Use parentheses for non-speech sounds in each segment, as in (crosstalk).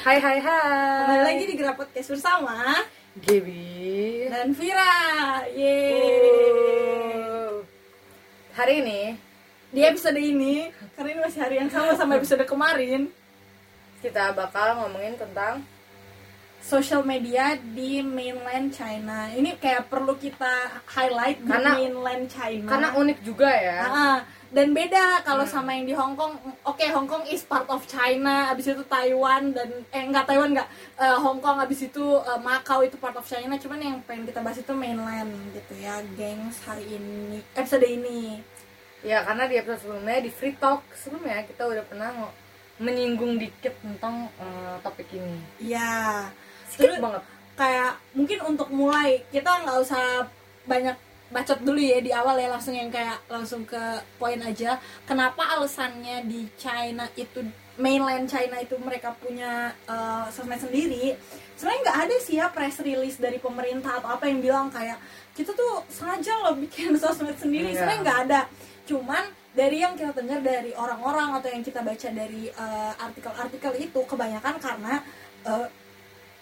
Hai hai hai. Kembali lagi di Gerak Podcast bersama Gaby. dan Vira. Yeay. Uh. Hari ini Di episode ini, karena ini masih hari yang sama sama episode kemarin, kita bakal ngomongin tentang social media di mainland China. Ini kayak perlu kita highlight di Karena- mainland China. karena unik juga ya. Ah, dan beda kalau Hmm. sama yang di Hong Kong. Oke, Hong Kong is part of China. Abis itu Taiwan dan eh enggak Taiwan enggak Eh, Hong Kong. Abis itu eh, Macau itu part of China. Cuman yang pengen kita bahas itu mainland gitu ya, gengs hari ini episode ini. Ya karena di episode sebelumnya di Free Talk sebelumnya kita udah pernah menyinggung dikit tentang eh, topik ini. Ya, Sedikit banget. kayak mungkin untuk mulai kita nggak usah banyak bacot dulu ya di awal ya langsung yang kayak langsung ke poin aja kenapa alasannya di China itu mainland China itu mereka punya uh, sosmed sendiri sebenarnya nggak ada sih ya press release dari pemerintah atau apa yang bilang kayak kita tuh sengaja loh bikin (laughs) sosmed sendiri Iya. sebenarnya nggak ada cuman dari yang kita dengar dari orang-orang atau yang kita baca dari uh, artikel-artikel itu kebanyakan karena uh,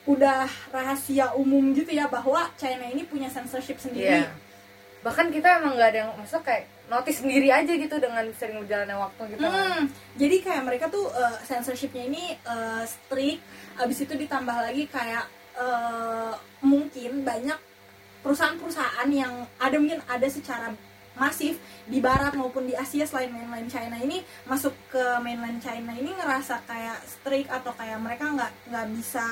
udah rahasia umum gitu ya bahwa China ini punya censorship sendiri. Iya. Bahkan kita emang nggak ada yang maksudnya kayak notice sendiri aja gitu dengan sering berjalannya waktu gitu. Hmm, jadi kayak mereka tuh uh, censorshipnya ini uh, strict, abis itu ditambah lagi kayak uh, mungkin banyak perusahaan-perusahaan yang ada mungkin ada secara masif di barat maupun di Asia selain mainland China ini masuk ke mainland China ini ngerasa kayak strict atau kayak mereka nggak nggak bisa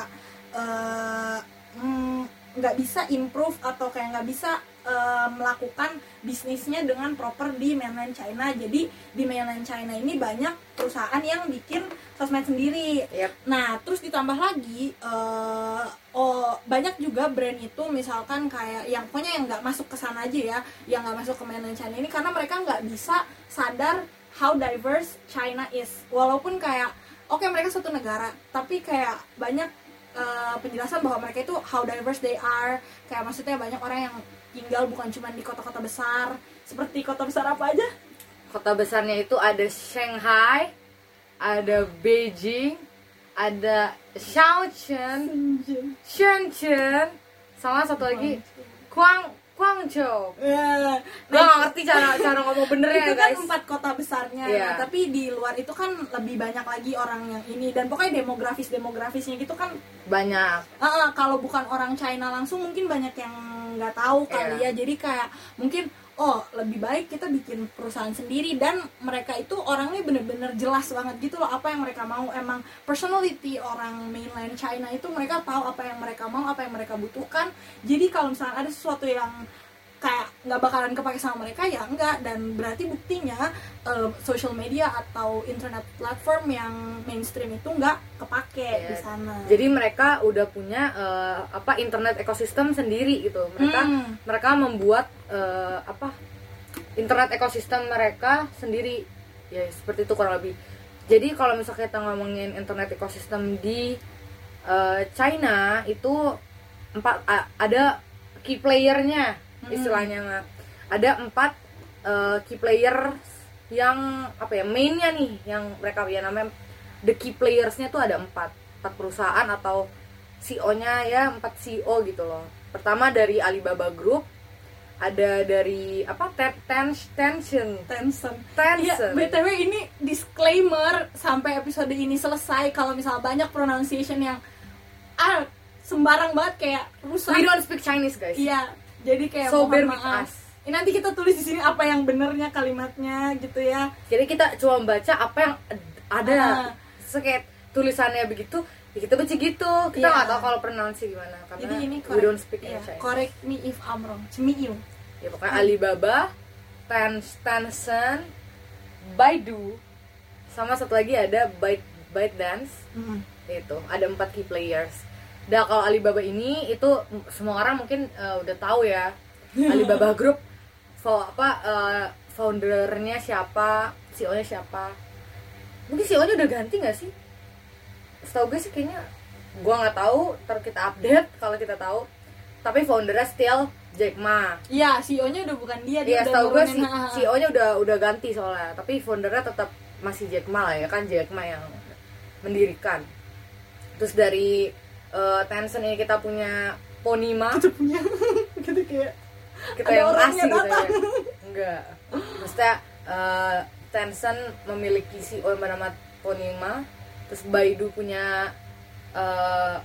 mm, nggak bisa improve atau kayak nggak bisa eh, melakukan bisnisnya dengan proper di mainland China jadi di mainland China ini banyak perusahaan yang bikin sosmed sendiri Yap. Nah, terus ditambah lagi, eh, oh banyak juga brand itu, misalkan kayak yang pokoknya yang nggak masuk ke sana aja ya, yang nggak masuk ke mainland China ini karena mereka nggak bisa sadar how diverse China is. Walaupun kayak, oke mereka suatu negara, tapi kayak banyak eh, penjelasan bahwa mereka itu how diverse they are. Kayak maksudnya banyak orang yang tinggal bukan cuma di kota-kota besar. Seperti kota besar apa aja? Kota besarnya itu ada Shanghai, ada Beijing, ada Shaochen, Shenzhen, sama satu lagi Guang Guangzhou. Ya, Gue gak ngerti cara cara ngomong benernya itu kan guys. empat kota besarnya Iya. Nah, tapi di luar itu kan lebih banyak lagi orang yang ini dan pokoknya demografis demografisnya gitu kan Banyak. ah, kalau bukan orang China langsung mungkin banyak yang nggak tahu kali Iya. ya jadi kayak mungkin oh lebih baik kita bikin perusahaan sendiri. Dan mereka itu orangnya bener-bener jelas banget gitu loh apa yang mereka mau. Emang personality orang mainland China itu mereka tahu apa yang mereka mau apa yang mereka butuhkan. Jadi kalau misalnya ada sesuatu yang kayak nggak bakalan kepake sama mereka ya enggak dan berarti buktinya eh, social media atau internet platform yang mainstream itu nggak kepake Iya. di sana Jadi mereka udah punya eh, apa internet ekosistem sendiri gitu. Mereka Hmm. mereka membuat eh, apa internet ekosistem mereka sendiri. Ya seperti itu kurang lebih. Jadi kalau misalnya kita ngomongin internet ekosistem di eh, China itu empat ada key playernya. Istilahnya. Mah. Ada empat eh, key player yang apa ya mainnya nih yang mereka ya namanya. The key playersnya tuh ada empat. Empat perusahaan atau CEO-nya ya empat CEO gitu loh. Pertama dari Alibaba Group ada dari apa Ten- Ten Tencent. Tencent Iya, BTW ini disclaimer sampai episode ini selesai. Kalau misal banyak pronunciation yang ah sembarang banget kayak rusak. we don't speak Chinese guys. Iya, jadi kayak So mohon maaf. Ini nanti kita tulis di sini apa yang benernya kalimatnya gitu ya. jadi kita cuma baca apa yang ada Ah. Kayak tulisannya begitu ya kita baca gitu kita Iya. nggak tahu kalau pronounce gimana karena Jadi ini we don't speak iya, Chinese correct me if I'm wrong. Cemiu. ya pokoknya Alibaba, Ten- Tencent, Baidu, sama satu lagi ada Byte ByteDance Hmm. itu ada empat key players. Dan kalau Alibaba ini itu semua orang mungkin eh, udah tahu ya (laughs) Alibaba Group apa eh, foundernya siapa, CEO-nya siapa. Mungkin CEO-nya udah ganti nggak sih? Setahu gue sih kayaknya gua nggak tahu, ntar kita update kalau kita tahu. Tapi foundernya still Jack Ma. Iya, CEO-nya udah bukan dia, dia Iya, setahu gue ha. (laughs) CEO-nya udah udah ganti soalnya, tapi foundernya tetap masih Jack Ma lah ya kan Jack Ma yang mendirikan. terus dari eh, Tencent ini kita punya Ponima. Kita punya. (laughs) Gitu kayak kita Ada yang orangnya kasih gitu ya. enggak. Maksudnya eh, Tencent memiliki CEO yang bernama Ponima. Terus Baidu punya eh,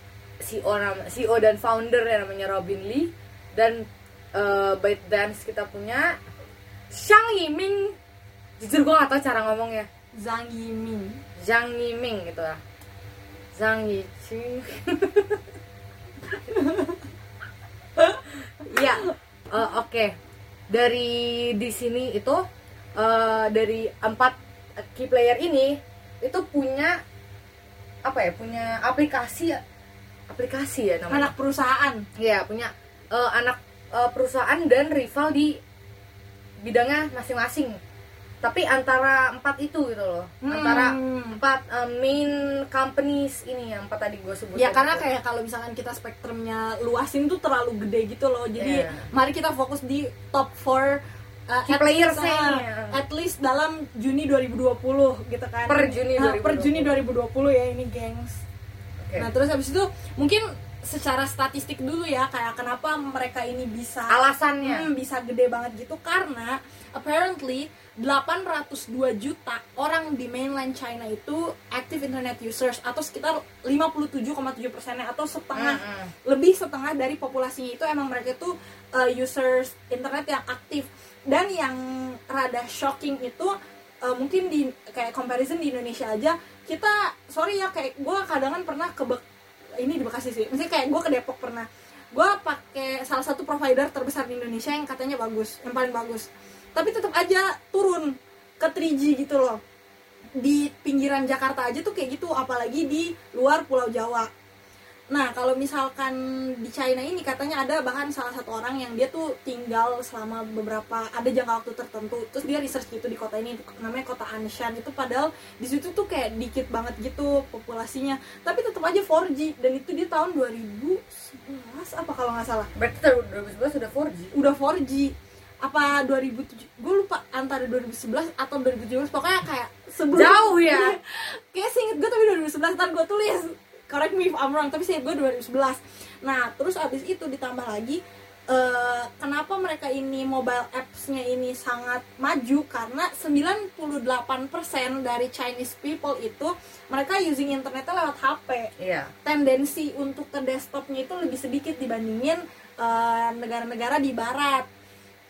CEO CEO dan founder yang namanya Robin Lee. Dan eh, ByteDance kita punya Shang Yiming. Jujur gue gak tau cara ngomongnya. Zhang Yiming. Zhang Yiming gitu lah Zhang Yiqing (laughs) Iya, eh, oke. Dari di sini itu eh, dari empat key player ini itu punya apa ya? Punya aplikasi aplikasi ya namanya. anak perusahaan Iya, punya eh, anak eh, perusahaan dan rival di bidangnya masing-masing. Tapi antara empat itu gitu loh. Antara Hmm. empat eh, main companies ini yang empat tadi gue sebutin. ya karena kayak kalau misalkan kita spektrumnya luasin tuh terlalu gede gitu loh jadi Iya. mari kita fokus di top 4 uh, Key at players least, uh, nya. at least dalam Juni 2020 gitu kan Per Juni Uh, per 2020. Juni 2020 ya ini gengs Oke. nah terus habis itu mungkin secara statistik dulu ya kayak kenapa mereka ini bisa alasannya Hmm, bisa gede banget gitu karena apparently 802 juta orang di mainland China itu active internet users atau sekitar 57,7 persennya atau setengah Mm-mm. lebih setengah dari populasinya itu emang mereka itu uh, users internet yang aktif dan yang rada shocking itu uh, mungkin di kayak comparison di Indonesia aja kita sorry ya kayak gue kadang kan pernah ke ini di Bekasi sih. Maksudnya kayak gue ke Depok pernah. Gue pakai salah satu provider terbesar di Indonesia yang katanya bagus yang paling bagus. Tapi tetap aja turun ke 3G gitu loh. Di pinggiran Jakarta aja tuh kayak gitu apalagi di luar Pulau Jawa Nah, kalau misalkan di China ini katanya ada bahkan salah satu orang yang dia tuh tinggal selama beberapa ada jangka waktu tertentu. Terus dia research gitu di kota ini namanya kota Anshan itu padahal di situ tuh kayak dikit banget gitu populasinya. Tapi tetap aja 4G dan itu di tahun 2011 apa kalau nggak salah. berarti tahun 2011 sudah 4G Udah 4G apa 2007 gue lupa antara 2011 atau 2017 pokoknya kayak sebelum Jauh ya. (laughs) kayak seinget gue tapi 2011 ntar gue tulis correct me if I'm wrong tapi seinget gue 2011 nah terus abis itu ditambah lagi eh, kenapa mereka ini mobile apps-nya ini sangat maju? Karena 98% dari Chinese people itu mereka using internetnya lewat HP iya. Tendensi untuk ke desktopnya itu lebih sedikit dibandingin eh, negara-negara di barat.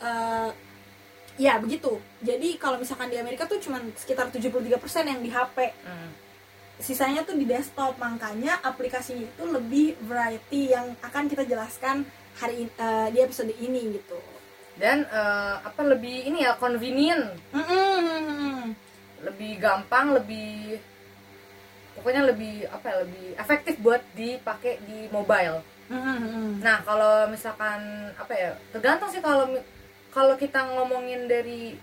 Eh, ya begitu. Jadi kalau misalkan di Amerika tuh cuma sekitar 73% yang di HP Hmm. Sisanya tuh di desktop makanya aplikasinya itu lebih variety yang akan kita jelaskan hari eh, di episode ini gitu dan eh, apa lebih ini ya convenient Mm-mm. lebih gampang lebih pokoknya lebih apa ya lebih efektif buat dipakai di mobile Mm-mm. Nah, kalau misalkan apa ya? Tergantung sih kalau kalau kita ngomongin dari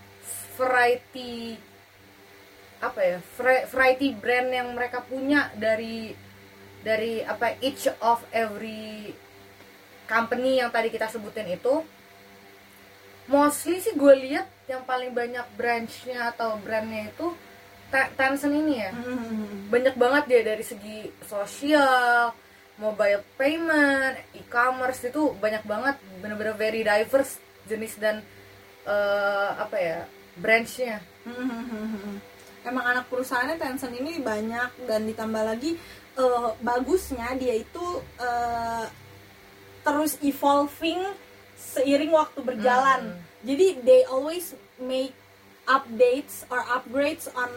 variety apa ya? vari- Variety brand yang mereka punya dari dari apa each of every company yang tadi kita sebutin itu mostly sih gue lihat yang paling banyak branchnya atau brandnya itu Te- Tencent ini ya Mm-mm. banyak banget dia dari segi sosial, mobile payment, e-commerce itu banyak banget, bener-bener very diverse jenis dan eh, apa ya branchnya. Mm-mm. Emang anak perusahaannya Tencent ini banyak dan ditambah lagi eh, bagusnya dia itu eh, terus evolving seiring waktu berjalan Hmm. jadi they always make updates or upgrades on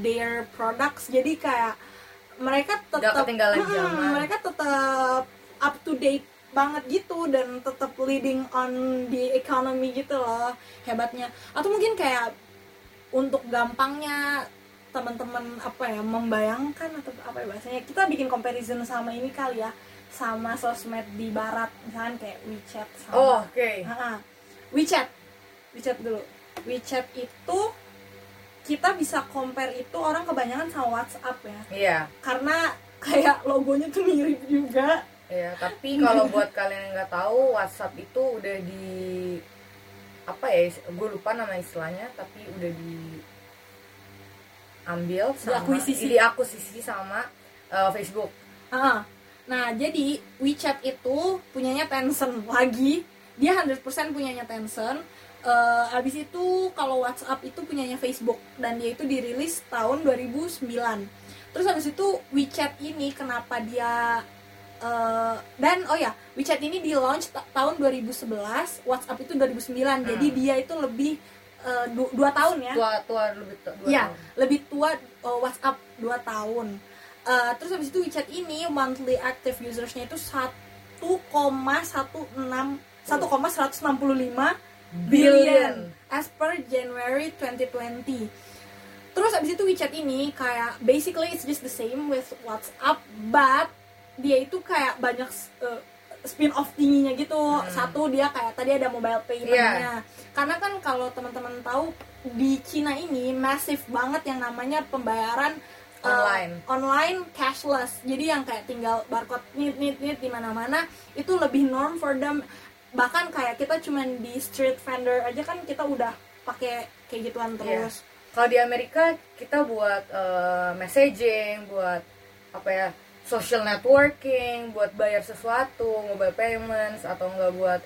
their products jadi kayak mereka tetap ketinggalan Hmm, zaman. mereka tetap up to date banget gitu dan tetap leading on the economy gitu loh hebatnya atau mungkin kayak untuk gampangnya teman-teman apa ya membayangkan atau apa ya bahasanya kita bikin comparison sama ini kali ya sama sosmed di barat misalkan kayak WeChat sama Oh, oke. Ha-ha. WeChat WeChat dulu WeChat itu kita bisa compare itu orang kebanyakan sama WhatsApp ya Iya, karena kayak logonya tuh mirip juga iya. Tapi kalau buat kalian yang nggak tahu, WhatsApp itu udah di apa ya? Gue lupa nama istilahnya, tapi udah di ambil sama Diakuisisi. diakuisisi sama eh, Facebook Ah, Nah, jadi WeChat itu punyanya Tencent lagi. Dia 100% punyanya Tencent. Eh, habis itu kalau WhatsApp itu punyanya Facebook dan dia itu dirilis tahun 2009. Terus habis itu WeChat ini kenapa dia eh, dan oh ya, WeChat ini di launch ta- tahun 2011, WhatsApp itu 2009. Jadi dia itu lebih du- dua tahun ya. tua tua lebih tua dua Iya, tahun. lebih tua uh, WhatsApp 2 tahun. Uh, terus habis itu WeChat ini monthly active usersnya itu 1,16 1,165 billion as per January 2020. Terus habis itu WeChat ini kayak basically it's just the same with WhatsApp but dia itu kayak banyak uh, spin off tingginya gitu. Satu dia kayak tadi ada mobile paymentnya. Karena kan kalau teman-teman tahu di Cina ini masif banget yang namanya pembayaran uh, Online. online cashless. Jadi yang kayak tinggal barcode nit nit nit di mana-mana itu lebih norm for them. Bahkan kayak kita cuman di street vendor aja kan kita udah pakai kayak gituan Iya. terus. Kalau di Amerika kita buat eh, messaging, buat apa ya social networking, buat bayar sesuatu, mobile payments atau enggak buat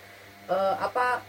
eh, apa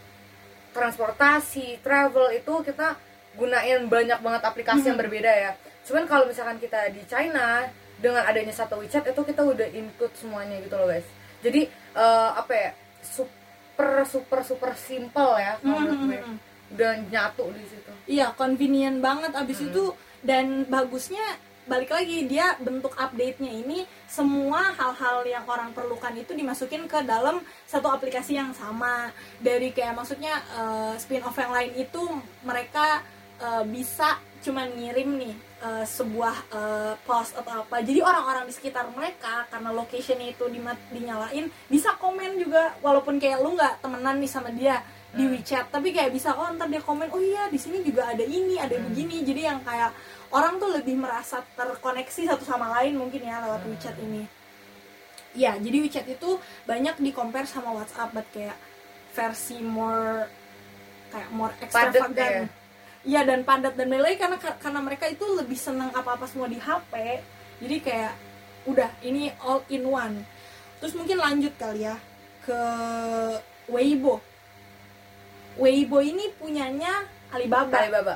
transportasi, travel itu kita gunain banyak banget aplikasi yang berbeda ya. Cuman kalau misalkan kita di China dengan adanya satu WeChat itu kita udah include semuanya gitu loh guys. Jadi eh, apa ya super super super simple ya kalau menurut gue. Mhm. udah nyatu di situ. Iya, convenient banget abis Hmm. itu dan bagusnya balik lagi dia bentuk update-nya ini semua hal-hal yang orang perlukan itu dimasukin ke dalam satu aplikasi yang sama dari kayak maksudnya eh, spin-off yang lain itu mereka eh, bisa cuman ngirim nih eh, sebuah eh, post atau apa jadi orang-orang di sekitar mereka karena locationnya itu dima- dinyalain bisa komen juga walaupun kayak lu nggak temenan nih sama dia di Hmm. WeChat tapi kayak bisa oh ntar dia komen oh iya di sini juga ada ini ada Hmm. begini jadi yang kayak orang tuh lebih merasa terkoneksi satu sama lain mungkin ya lewat Hmm. WeChat ini. Ya jadi WeChat itu banyak di compare sama WhatsApp but kayak versi more kayak more extravagant. Iya dan padat dan lain-lain karena karena mereka itu lebih senang apa-apa semua di HP jadi kayak udah ini all in one. Terus mungkin lanjut kali ya ke Weibo. Weibo ini punyanya Alibaba. Alibaba.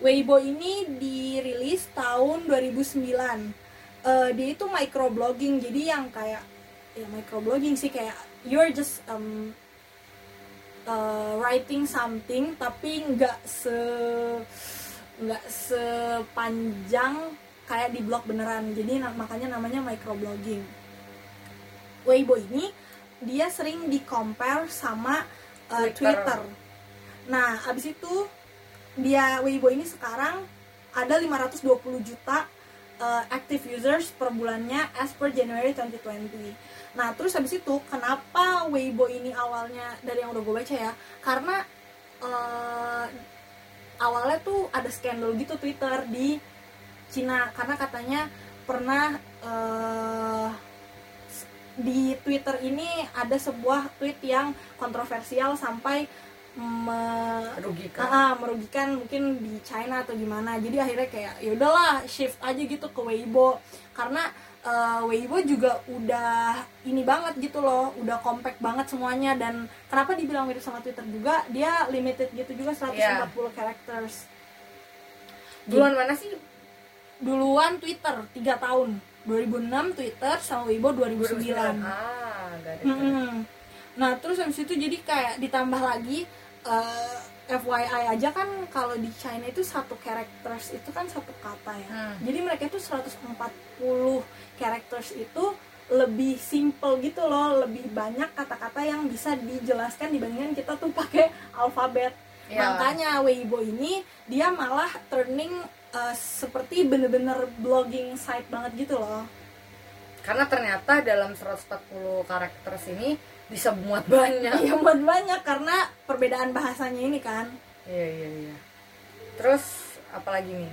Weibo ini dirilis tahun 2009 Eh, dia itu microblogging jadi yang kayak ya microblogging sih kayak you're just um, uh, writing something tapi nggak se nggak sepanjang kayak di blog beneran jadi makanya namanya microblogging Weibo ini dia sering di compare sama uh, Twitter. Twitter. Nah, abis itu dia Weibo ini sekarang ada 520 juta uh, active users per bulannya as per January 2020. Nah, terus habis itu kenapa Weibo ini awalnya dari yang udah gue baca ya? Karena uh, awalnya tuh ada skandal gitu Twitter di Cina karena katanya pernah uh, di Twitter ini ada sebuah tweet yang kontroversial sampai me- Rugikan. Ah, ah, merugikan mungkin di China atau gimana jadi akhirnya kayak ya udahlah shift aja gitu ke Weibo karena eh, Weibo juga udah ini banget gitu loh udah compact banget semuanya dan kenapa dibilang mirip sama Twitter juga dia limited gitu juga 140 Iya. characters Duluan mana sih? duluan Twitter 3 tahun 2006 Twitter sama Weibo 2009 Ah, gak ada. Mm-mm. Nah terus habis itu jadi kayak ditambah lagi eh, FYI aja kan kalau di China itu satu characters itu kan satu kata ya. Hmm. Jadi mereka itu 140 characters itu lebih simple gitu loh, lebih banyak kata-kata yang bisa dijelaskan dibandingkan kita tuh pakai alfabet. Ya. Makanya Weibo ini dia malah turning eh, seperti bener-bener blogging site banget gitu loh. Karena ternyata dalam 140 karakter sini bisa muat banyak. Iya buat banyak karena perbedaan bahasanya ini kan. Iya, iya, iya. Terus apalagi nih?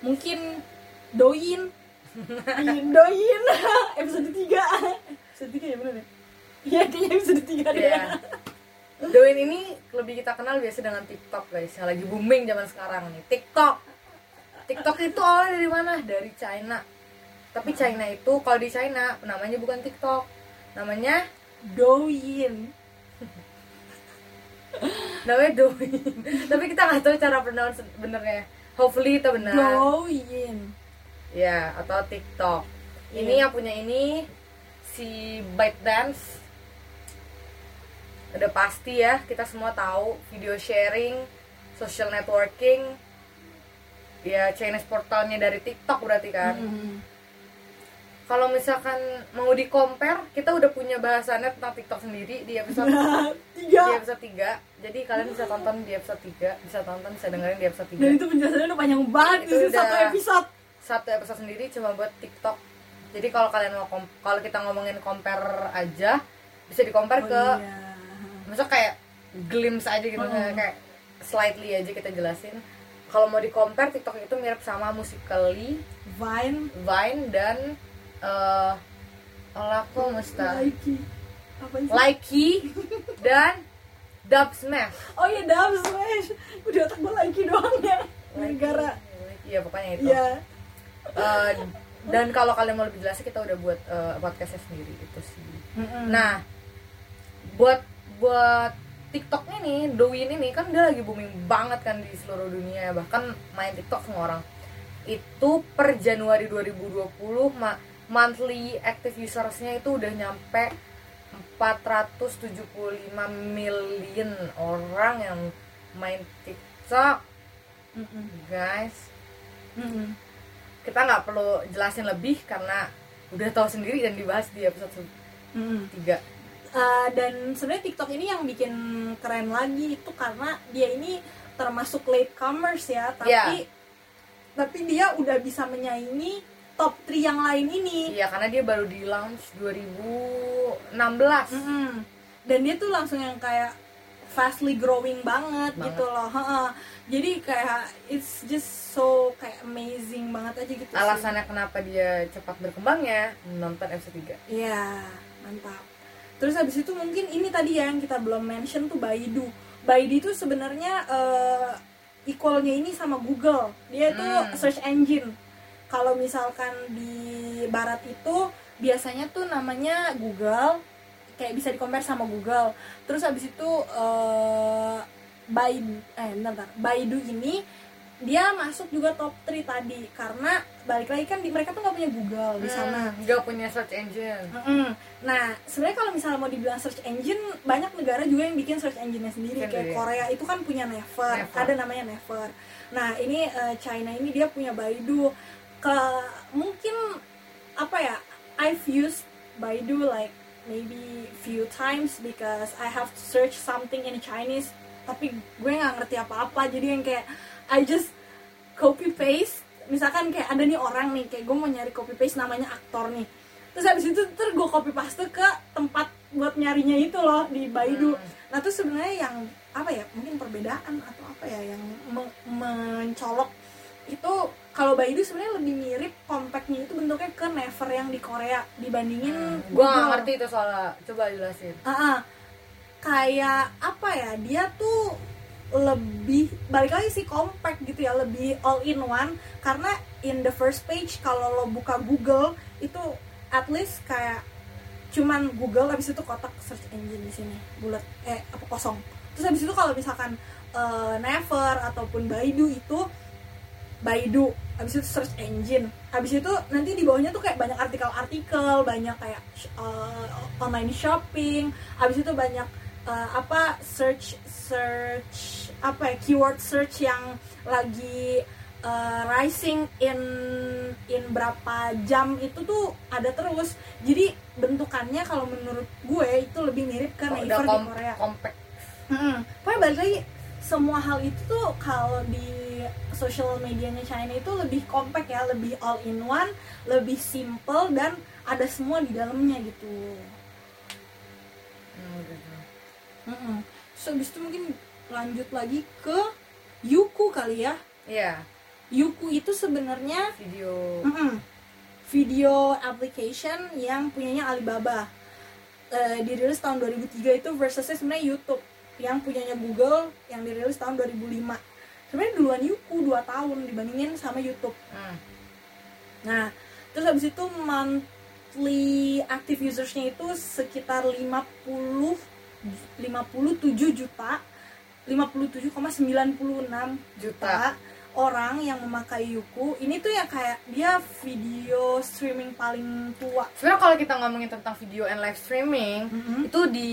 Mungkin doin. (laughs) Doin. (laughs) episode 3. episode 3 ya bener ya? Iya kayaknya episode 3 deh. Iya. Doin ini lebih kita kenal biasa dengan TikTok guys, yang lagi booming zaman sekarang nih. TikTok. TikTok itu awalnya dari mana? Dari China. tapi China itu kalau di China namanya bukan TikTok namanya Douyin. Namanya Douyin. Tapi kita nggak tahu cara pronounce benernya. Hopefully itu benar. Douyin. Ya atau TikTok. Ini Iya. yang punya ini si ByteDance. Udah pasti ya kita semua tahu video sharing social networking. Ya Chinese portalnya dari TikTok berarti kan. Mm. Kalau misalkan mau di compare kita udah punya bahasannya tentang TikTok sendiri di episode Nah, di episode 3 jadi kalian bisa tonton di episode 3 bisa tonton bisa dengerin di episode 3 dan itu penjelasannya udah panjang banget Itu udah- satu episode. satu episode sendiri cuma buat TikTok. Jadi kalau kalian mau kalau kita ngomongin compare aja bisa di compare Oh, ke iya. misal kayak glimpse aja gitu Mm-mm. kayak slightly aja kita jelasin. Kalau mau di compare TikTok itu mirip sama Musical.ly, Vine. Vine dan eh Olako Musta, Likey dan Dub Smash. oh iya Dub Smash udah otak gue Likey doang ya negara Iya pokoknya itu. iya Eh, dan kalau kalian mau lebih jelasnya kita udah buat eh, podcastnya sendiri itu sih. Mm-mm. Nah, buat buat TikTok ini, Douyin ini kan dia lagi booming banget kan di seluruh dunia bahkan main TikTok semua orang. Itu per Januari 2020 ma- monthly active usersnya itu udah nyampe 475 million orang yang main TikTok, guys. Kita nggak perlu jelasin lebih karena udah tahu sendiri dan dibahas di episode Mm-mm. 3 Uh, dan sebenarnya TikTok ini yang bikin keren lagi itu karena dia ini termasuk late commerce ya, tapi Iya. tapi dia udah bisa menyaingi top 3 yang lain ini. Iya karena dia baru di launch 2016. Mm-mm. Dan dia tuh langsung yang kayak fastly growing banget, Banget. gitu loh. Ha-ha. Jadi kayak it's just so kayak amazing banget aja gitu. sih. Alasannya kenapa dia cepat berkembangnya nonton episode 3. Iya, mantap. Terus habis itu mungkin ini tadi ya yang kita belum mention tuh Baidu. Baidu itu sebenarnya eh, equalnya ini sama Google. Dia itu Hmm. search engine. Kalau misalkan di barat itu biasanya tuh namanya Google, kayak bisa di-compare sama Google. Terus habis itu eh Baidu eh bentar, bentar. Baidu ini dia masuk juga top 3 tadi karena balik lagi kan di, mereka tuh nggak punya Google di sana. Hmm, Gak punya search engine. Mm-mm. Nah, sebenarnya kalau misalnya mau dibilang search engine, banyak negara juga yang bikin search engine-nya sendiri. Sendiri. Kayak Korea itu kan punya Naver, Naver. ada namanya Naver. Nah, ini eh, China ini dia punya Baidu. Ke mungkin apa ya? I've used Baidu like maybe few times because I have to search something in Chinese, tapi gue nggak ngerti apa-apa. Jadi yang kayak I just copy paste misalkan kayak ada nih orang nih kayak gue mau nyari copy paste namanya aktor nih terus habis itu terus gue copy paste ke tempat buat nyarinya itu loh di Baidu Hmm. nah itu sebenarnya yang apa ya mungkin perbedaan atau apa ya yang me- mencolok itu kalau Baidu sebenarnya lebih mirip compactnya itu bentuknya ke Never yang di Korea dibandingin Gue gak ngerti itu soalnya. Coba jelasin. Ah, ah. kayak apa ya dia tuh lebih balik lagi sih compact gitu ya lebih all in one karena in the first page kalau lo buka Google itu at least kayak cuman Google habis itu kotak search engine di sini bulat eh apa kosong terus habis itu kalau misalkan eh, Never ataupun Baidu itu Baidu habis itu search engine. Habis itu nanti di bawahnya tuh kayak banyak artikel-artikel banyak kayak eh, online shopping. Habis itu banyak eh, apa search search apa ya keyword search yang lagi eh, rising in in berapa jam itu tuh ada terus. Jadi bentukannya kalau menurut gue itu lebih mirip ke Oh, Naver di Korea. compact. Hmm, pokoknya balik lagi semua hal itu tuh kalau di social medianya China itu lebih compact ya, lebih all in one, lebih simple dan ada semua di dalamnya gitu. Hmm, gitu. Mm-mm. Terus habis itu mungkin lanjut lagi ke Youku kali ya. Iya, Youku itu sebenarnya video mm-mm, video application yang punyanya Alibaba. Eh, dirilis tahun 2003 itu versusnya sebenarnya YouTube yang punyanya Google yang dirilis tahun 2005 sebenarnya duluan Youku 2 tahun dibandingin sama YouTube. Hmm. nah terus habis itu monthly active usersnya itu sekitar 50 57 juta 57,96 juta orang yang memakai Yuku. Ini tuh ya kayak dia video streaming paling tua. Sebenarnya kalau kita ngomongin tentang video and live streaming Mhm. itu di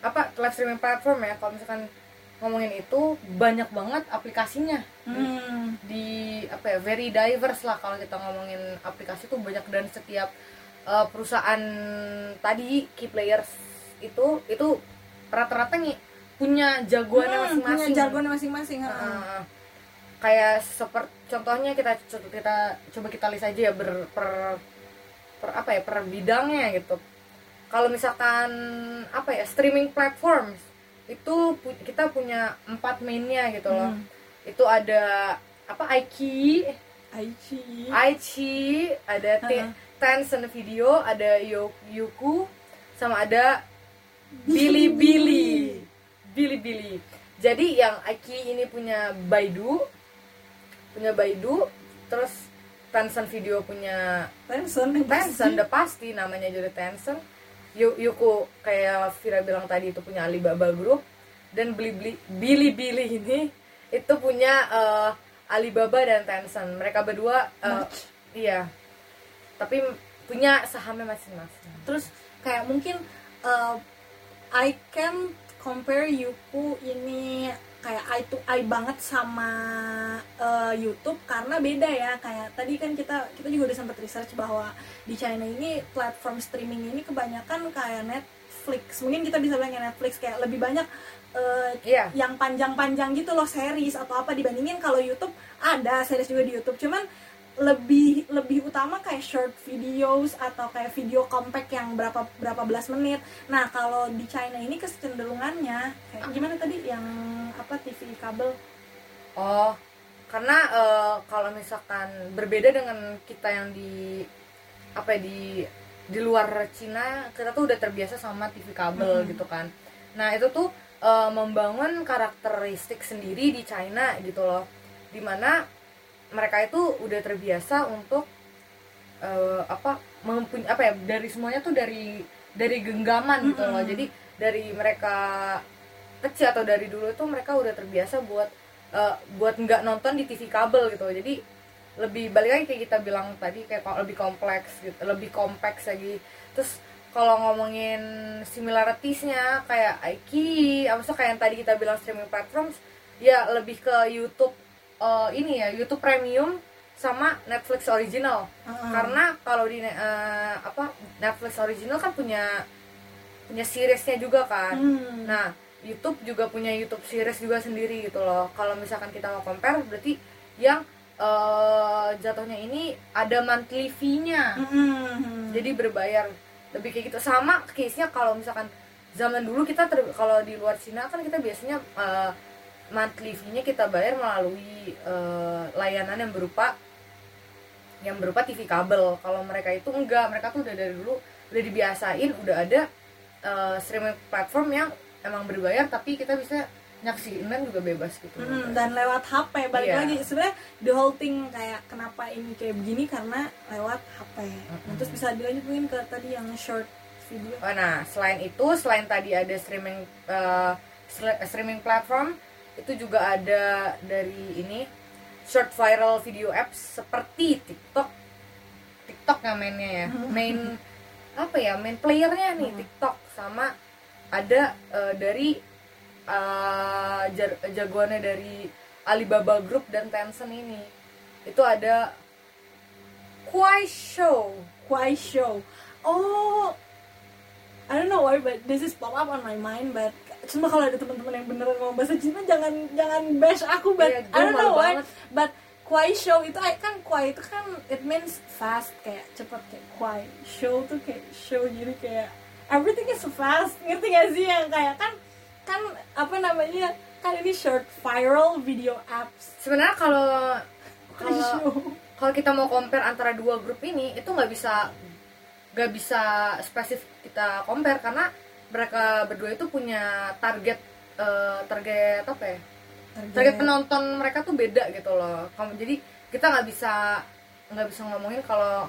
apa live streaming platform ya. Kalau misalkan ngomongin itu banyak banget aplikasinya. Hmm. di apa ya very diverse lah kalau kita ngomongin aplikasi tuh banyak. Dan setiap uh, perusahaan tadi key players itu itu rata-rata nih punya jagoannya Hmm, masing-masing. punya jargon masing-masing. Uh, kayak seperti contohnya kita kita coba kita list aja ya ber, per, per apa ya per bidangnya gitu. Kalau misalkan apa ya streaming platforms itu pu- kita punya empat mainnya gitu loh. Hmm. itu ada apa Aiki Aichi. Aichi ada T- Uh-huh. Tencent Video ada Yo- Youku sama ada Bilibili. (laughs) Bilibili. Jadi yang Aiki ini punya Baidu punya Baidu terus Tencent Video punya Tencent Tencent udah pasti namanya juga Tencent Yu- Yuku kayak Vira bilang tadi itu punya Alibaba Group. Dan Bilibili Bilibili ini itu punya eh, Alibaba dan Tencent. Mereka berdua Merge. iya. Tapi punya sahamnya masing-masing. Terus kayak mungkin uh, I can compare Yuku ini kayak eye to eye banget sama uh, YouTube karena beda ya. Kayak tadi kan kita kita juga udah sempat research bahwa di China ini platform streaming ini kebanyakan kayak Netflix. Mungkin kita bisa bilang kayak Netflix kayak lebih banyak uh, iya. yang panjang-panjang gitu loh series atau apa. Dibandingin kalau YouTube ada series juga di YouTube. Cuman lebih lebih utama kayak short videos atau kayak video compact yang berapa berapa belas menit. Nah kalau di China ini kecenderungannya kayak gimana tadi yang apa TV kabel? oh karena eh, kalau misalkan berbeda dengan kita yang di apa ya di di luar Cina kita tuh udah terbiasa sama TV kabel Mhm. gitu kan nah itu tuh eh, membangun karakteristik sendiri di China gitu loh di mana mereka itu udah terbiasa untuk eh, apa mempunyai apa ya dari semuanya tuh dari dari genggaman gitu loh. Jadi dari mereka kecil atau dari dulu itu mereka udah terbiasa buat eh, buat nggak nonton di TV kabel gitu jadi lebih balik lagi kayak kita bilang tadi kayak lebih kompleks gitu lebih kompleks lagi. Terus kalau ngomongin similaritiesnya kayak Aiki apa kayak yang tadi kita bilang streaming platforms ya lebih ke YouTube eh, ini ya YouTube Premium sama Netflix original Heeh. karena kalau di eh, apa Netflix original kan punya punya seriesnya juga kan Hmm. nah YouTube juga punya YouTube series juga sendiri gitu loh kalau misalkan kita mau compare berarti yang eh, jatuhnya ini ada monthly fee-nya Hmm. jadi berbayar lebih kayak gitu sama case-nya kalau misalkan zaman dulu kita kalau di luar Cina kan kita biasanya eh, monthly fee-nya kita bayar melalui eh, layanan yang berupa yang berupa TV kabel kalau mereka itu enggak mereka tuh udah dari dulu udah dibiasain udah ada eh, streaming platform yang emang berbayar tapi kita bisa nyaksiin dan juga bebas gitu Hmm, dan lewat HP balik Iya. lagi sebenarnya the whole thing kayak kenapa ini kayak begini karena lewat HP. Nah, terus bisa dilanjut mungkin ke tadi yang short video. Oh, nah, selain itu, selain tadi ada streaming sle- streaming platform, itu juga ada dari ini short viral video apps seperti TikTok. TikTok yang mainnya ya. Main apa ya? Main playernya nih Hmm. TikTok sama ada eh, dari jar- jagoannya dari Alibaba Group dan Tencent ini. Itu ada Kuai Show. Kwai Show. Oh, I don't know why, but this is pop up on my mind. But cuma kalau ada teman-teman yang beneran ngomong bahasa Cina, jangan jangan bash aku. But gue I don't know why. banget. But Kwai Show itu kan Kwai itu kan it means fast kayak cepet kayak Kwai Show tuh kayak show jadi kayak everything is fast ngerti gak sih yang kayak kan kan apa namanya kan ini short viral video apps Sebenarnya kalau kalau kalau kita mau compare antara dua grup ini itu nggak bisa nggak bisa spesifik kita compare karena mereka berdua itu punya target eh, target apa ya? Target penonton mereka tuh beda gitu loh. Kamu jadi kita nggak bisa nggak bisa ngomongin kalau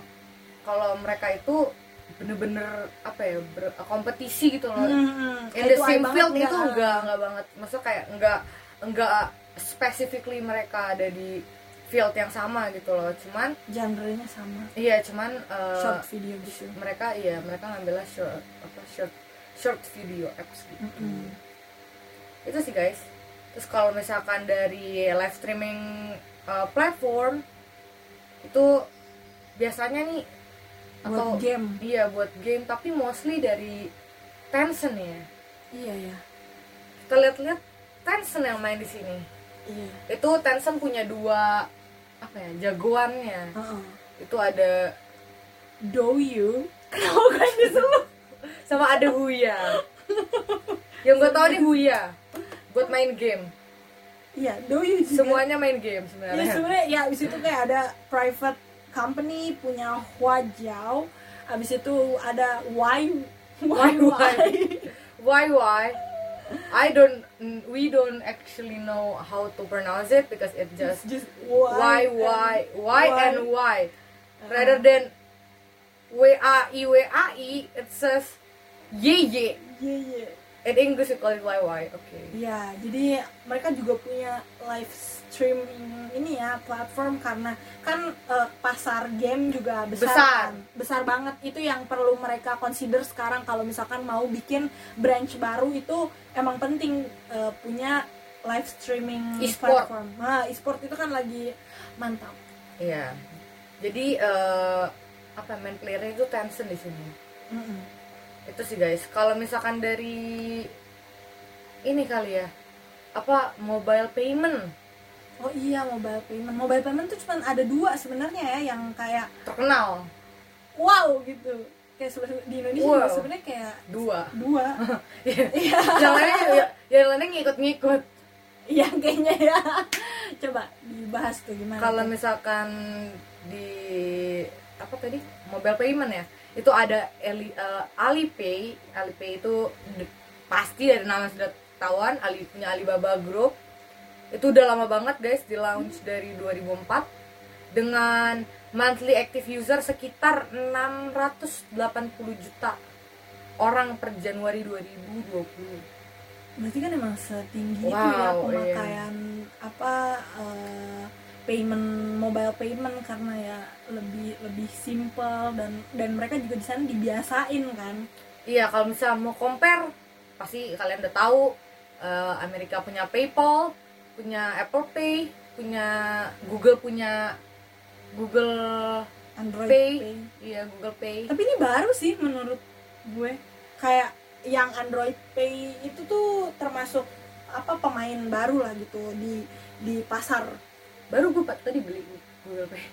kalau mereka itu bener-bener apa ya ber- kompetisi gitu loh. Hmm, in the same field nggak? itu enggak enggak banget. Maksudnya kayak enggak enggak specifically mereka ada di field yang sama gitu loh. Cuman genre-nya sama. Iya cuman uh, short video gitu. mereka iya mereka ngambilnya short apa short short video apps gitu Mm-mm. itu sih guys. Terus kalau misalkan dari live streaming uh, platform itu biasanya nih buat game. iya buat game tapi mostly dari Tencent ya. Iya ya kita lihat-lihat Tencent yang main di sini. Iya. Itu Tencent punya dua apa ya jagoannya. Heeh. itu ada Douyu (laughs) kenapa kan disuruh sama ada Huya. Yang gue tau nih Huya. Buat main game. Iya juga? Semuanya main game Iya sebenarnya sebenarnya ya abis itu kayak ada private company punya Huajiao abis itu ada Y why why why why I don't we don't actually know how to pronounce it because it just just why why why why. and why rather than W A I W A I it says Y Y Iya iya in English it Y Y okay Iya, jadi mereka juga punya live streaming ini ya platform karena kan eh, pasar game juga besar, Besar. kan. besar banget itu yang perlu mereka consider sekarang kalau misalkan mau bikin branch baru itu emang penting eh, punya live streaming E-sport. platform. Nah, e-sport itu kan lagi mantap. Iya. Jadi eh, apa main playernya itu Tencent di sini. Mm-mm. Itu sih guys. Kalau misalkan dari ini kali ya. Apa mobile payment Oh iya mobile payment. Mobile payment tuh cuma ada dua sebenarnya ya yang kayak terkenal wow gitu. Kayak di Indonesia Wow. sebenarnya kayak dua. dua. (laughs) (laughs) Iya. yang lainnya ya, yang lainnya ngikut-ngikut. Iya kayaknya ya. (laughs) Coba dibahas tuh gimana. Kalau misalkan di apa tadi? Mobile payment ya? Itu ada Eli, eh, Alipay. Alipay itu pasti dari nama sudah tahuan Ali punya Alibaba Group. Itu udah lama banget guys di launch dari 2004 dengan monthly active user sekitar 680 juta orang per Januari 2020 berarti kan emang setinggi itu ya Wow, iya. pemakaian apa eh, payment mobile payment karena ya lebih lebih simple dan dan mereka juga di sana dibiasain kan. Iya, kalau misalnya mau compare, pasti kalian udah tahu eh, Amerika punya PayPal, punya Apple Pay, punya Google punya Google Android Pay, Pay. iya Google Pay. Tapi ini baru sih menurut gue. Kayak yang Android Pay itu tuh termasuk apa pemain baru lah gitu di di pasar. Baru gue tadi beli Google Pay.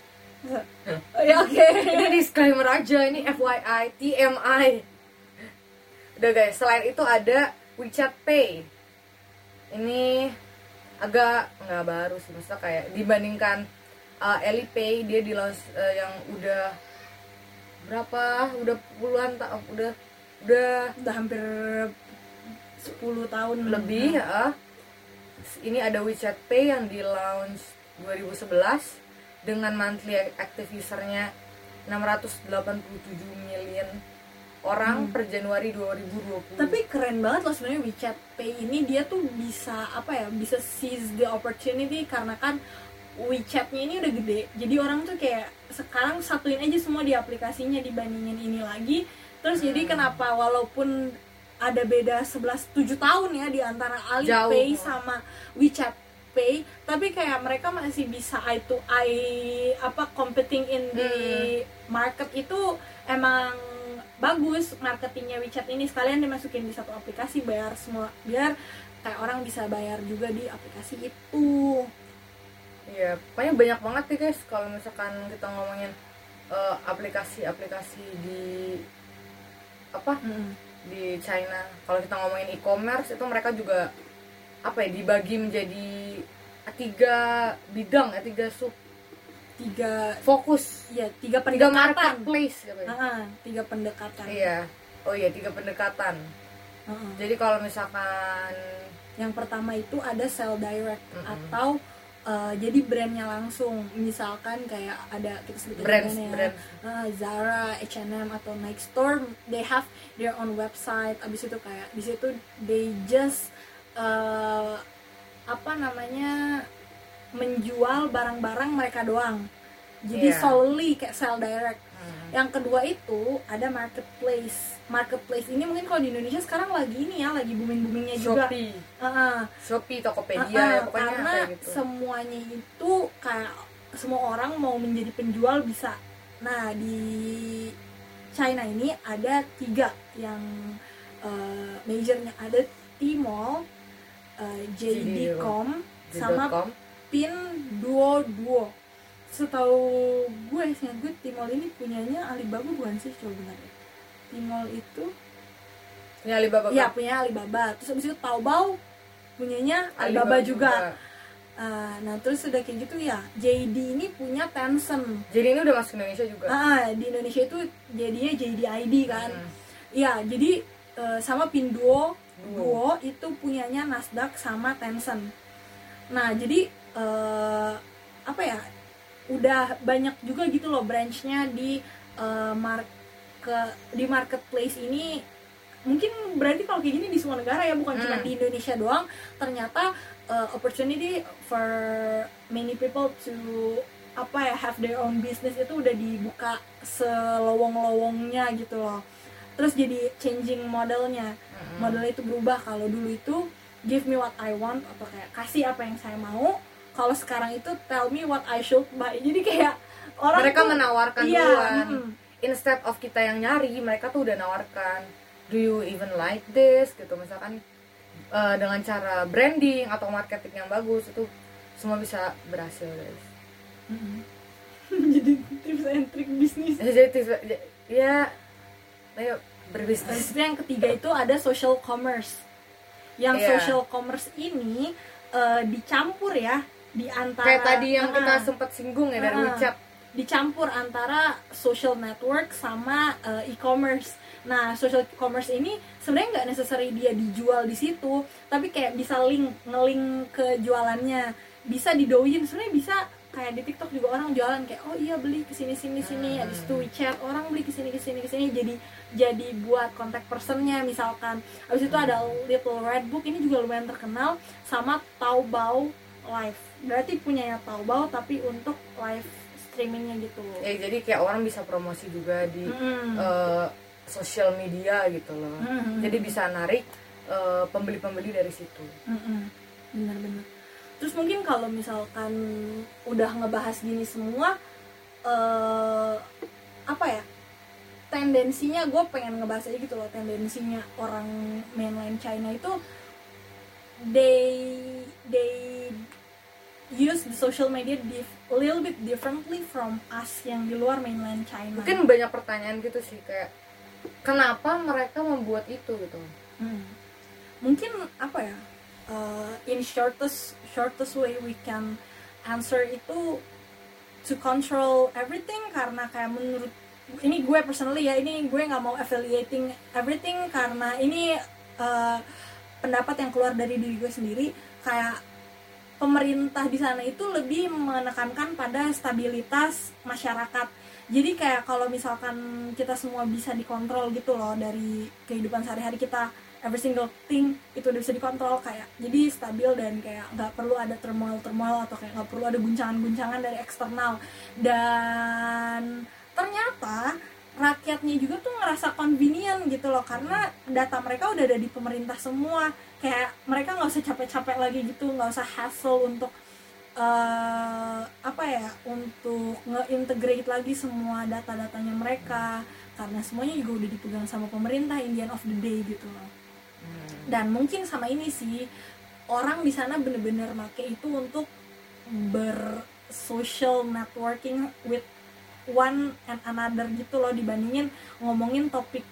Oh, ya oke. Ini disclaimer aja, ini FYI, TMI. Udah guys, selain itu ada WeChat Pay. Ini agak nggak baru sih, maksudnya kayak dibandingkan uh, Alipay dia di launch uh, yang udah berapa? Udah puluhan tak udah udah Udah hampir 10 tahun lebih ya. Ini ada WeChat Pay yang di launch 2011 dengan monthly active usernya 687 million orang per Januari 2020. tapi keren banget loh sebenarnya WeChat Pay ini dia tuh bisa apa ya bisa seize the opportunity karena kan WeChat-nya ini udah gede jadi orang tuh kayak sekarang satuin aja semua di aplikasinya dibandingin ini lagi terus jadi Hmm. kenapa walaupun ada beda 11 7 tahun ya di antara Alipay Jauh. sama WeChat Pay tapi kayak mereka masih bisa eye to eye apa competing in the Hmm. market itu emang bagus marketingnya WeChat ini sekalian dimasukin di satu aplikasi bayar semua biar kayak orang bisa bayar juga di aplikasi itu Iya, pokoknya banyak banget nih guys kalau misalkan kita ngomongin eh, aplikasi-aplikasi di apa di China. Kalau kita ngomongin e-commerce itu mereka juga apa ya dibagi menjadi tiga bidang ya tiga sub tiga fokus ya tiga tiga pendekatan marketplace gitu ya. Ah, tiga pendekatan Iya. Oh iya tiga pendekatan. Ah, Jadi kalau misalkan yang pertama itu ada sell direct Mm-mm. atau uh, jadi brandnya langsung misalkan kayak ada kita sebutin Brands, brandnya, brand. uh, Zara, H&M atau Nike Store they have their own website abis itu kayak di situ they just uh, apa namanya menjual barang-barang mereka doang. Jadi Iya. solely kayak sell direct. Hmm. yang kedua itu ada marketplace. Marketplace ini mungkin kalau di Indonesia sekarang lagi ini ya lagi booming boomingnya juga. Shopee. Heeh. Shopee Tokopedia Uh-uh, ya pokoknya karena kayak gitu. semuanya itu kayak semua orang mau menjadi penjual bisa. Nah di China ini ada tiga yang uh, majornya ada Tmall, uh, JD.com, sama JD.com. Pinduoduo setahu gue sih gue Tmall ini punyanya Alibaba bukan sih coba benar ya? Tmall itu Ini Alibaba ya punya Alibaba. Terus habis itu Taobao punyanya Alibaba, juga. Ah, nah terus udah kayak gitu ya JD ini punya Tencent. Jadi ini udah masuk Indonesia juga? Ah di Indonesia itu jadinya JDID kan. Hmm. Iya jadi eh, sama Pinduo Duo. Duo itu punyanya Nasdaq sama Tencent nah jadi eh, apa ya udah banyak juga gitu loh branchnya di eh, mark di marketplace ini mungkin berarti kalau kayak gini di semua negara ya bukan cuma Hmm. di Indonesia doang ternyata uh, opportunity for many people to apa ya have their own business itu udah dibuka selowong-lowongnya gitu loh terus jadi changing modelnya. Mm-mm. modelnya itu berubah. Kalau dulu itu give me what I want atau kayak kasih apa yang saya mau. Kalau sekarang itu tell me what I should buy. (laughs) Jadi kayak orang mereka tuh- menawarkan iya, duluan. mm. instead of kita yang nyari mereka tuh udah nawarkan do you even like this? Gitu. Misalkan eh, dengan cara branding atau marketing yang bagus itu semua bisa berhasil guys. Mm-mm. (laughs) jadi tips and trick bisnis. Jadi tips- ya ayo berbisnis yang ketiga itu ada social commerce. Yang Iya. social commerce ini eh, dicampur ya di antara kayak tadi yang Ah, kita sempat singgung ya dari. WeChat dicampur antara social network sama eh, e-commerce. Nah, social commerce ini sebenarnya nggak necessary dia dijual di situ, tapi kayak bisa link ngelink ke jualannya, bisa didoin. Sebenarnya bisa kayak di TikTok juga orang jualan kayak oh iya beli ke sini sini sini, Hmm. habis itu WeChat orang beli ke sini ke sini ke sini jadi jadi buat kontak personnya misalkan. Habis itu ada Little Red Book ini juga lumayan terkenal sama Taobao Live. Berarti punyanya Taobao tapi untuk live streamingnya gitu. ya jadi kayak orang bisa promosi juga di Mm. eh, sosial media gitu loh Mm-mm. jadi bisa narik eh, pembeli-pembeli dari situ Mm-mm. benar-benar terus mungkin kalau misalkan udah ngebahas gini semua eh apa ya tendensinya gue pengen ngebahas aja gitu loh tendensinya orang mainland China itu they they use the social media dif- a little bit differently from us yang di luar mainland China mungkin banyak pertanyaan gitu sih kayak kenapa mereka membuat itu gitu Hmm. Mungkin apa ya? uh, in shortest shortest way we can answer itu to control everything karena kayak menurut ini gue personally ya ini gue nggak mau affiliating everything karena ini uh, pendapat yang keluar dari diri gue sendiri. Kayak pemerintah di sana itu lebih menekankan pada stabilitas masyarakat. Jadi kayak kalau misalkan kita semua bisa dikontrol gitu loh dari kehidupan sehari-hari kita every single thing itu udah bisa dikontrol kayak jadi stabil dan kayak nggak perlu ada turmoil turmoil atau kayak nggak perlu ada guncangan-guncangan dari eksternal. Dan ternyata rakyatnya juga tuh ngerasa convenient gitu loh karena data mereka udah ada di pemerintah semua. Kayak mereka nggak usah capek-capek lagi gitu nggak usah hassle untuk eh, apa ya untuk nge-integrate lagi semua data-datanya mereka karena semuanya juga udah dipegang sama pemerintah in the end of the day gitu loh. Dan mungkin sama ini sih orang di sana bener-bener make itu untuk ber social networking with one and another gitu loh dibandingin ngomongin topik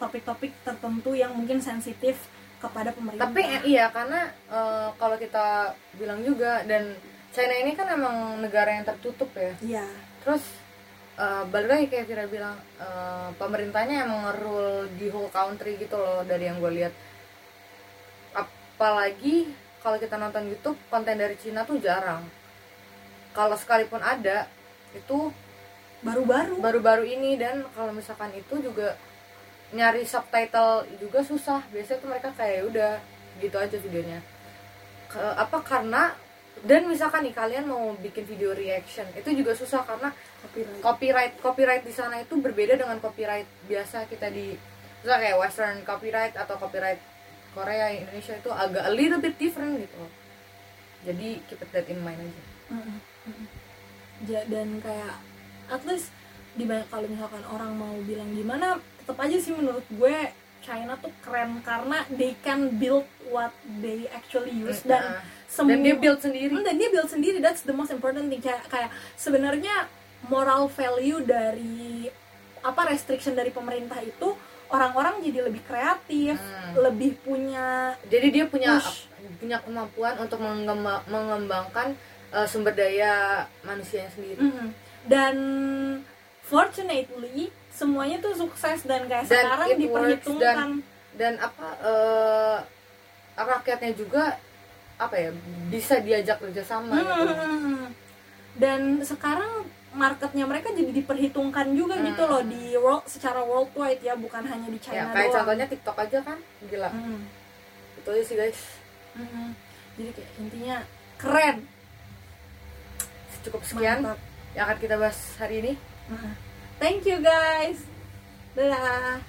topik-topik tertentu yang mungkin sensitif kepada pemerintah. Tapi eh, iya karena eh, kalau kita bilang juga dan China ini kan emang negara yang tertutup ya. Iya. Terus eh, balik lagi kayak Vira bilang eh, pemerintahnya emang rule di whole country gitu loh dari yang gue lihat. Apalagi kalau kita nonton YouTube konten dari Cina tuh jarang. Kalau sekalipun ada itu baru-baru. Baru-baru ini dan kalau misalkan itu juga nyari subtitle juga susah. Biasanya tuh mereka kayak udah gitu aja videonya. Ke, apa karena dan misalkan nih kalian mau bikin video reaction itu juga susah karena copyright. copyright copyright di sana itu berbeda dengan copyright biasa kita di misalnya kayak western copyright atau copyright Korea Indonesia itu agak a little bit different gitu jadi keep that in mind aja. Mm-mm, mm-mm. Ja- dan kayak at least di banyak kalau misalkan orang mau bilang gimana tetap aja sih menurut gue China tuh keren karena they can build what they actually use dan Nah, semua dan dia build sendiri Hmm, dan dia build sendiri that's the most important thing kayak kayak sebenarnya moral value dari apa restriction dari pemerintah itu orang-orang jadi lebih kreatif Hmm. lebih punya jadi dia punya Push. punya kemampuan untuk mengemba- mengembangkan uh, sumber daya manusianya sendiri Mhm. Dan fortunately semuanya tuh sukses dan kayak Dan sekarang diperhitungkan dan apa uh, rakyatnya juga apa ya bisa diajak kerjasama gitu Hmm. dan sekarang marketnya mereka jadi diperhitungkan juga Hmm. gitu loh di world secara worldwide ya bukan hanya di ya China kayak doang. contohnya TikTok aja kan gila Hmm. itu aja sih guys Mhm. jadi kayak intinya keren cukup sekian Mantap. Yang akan kita bahas hari ini. Thank you guys. Dadah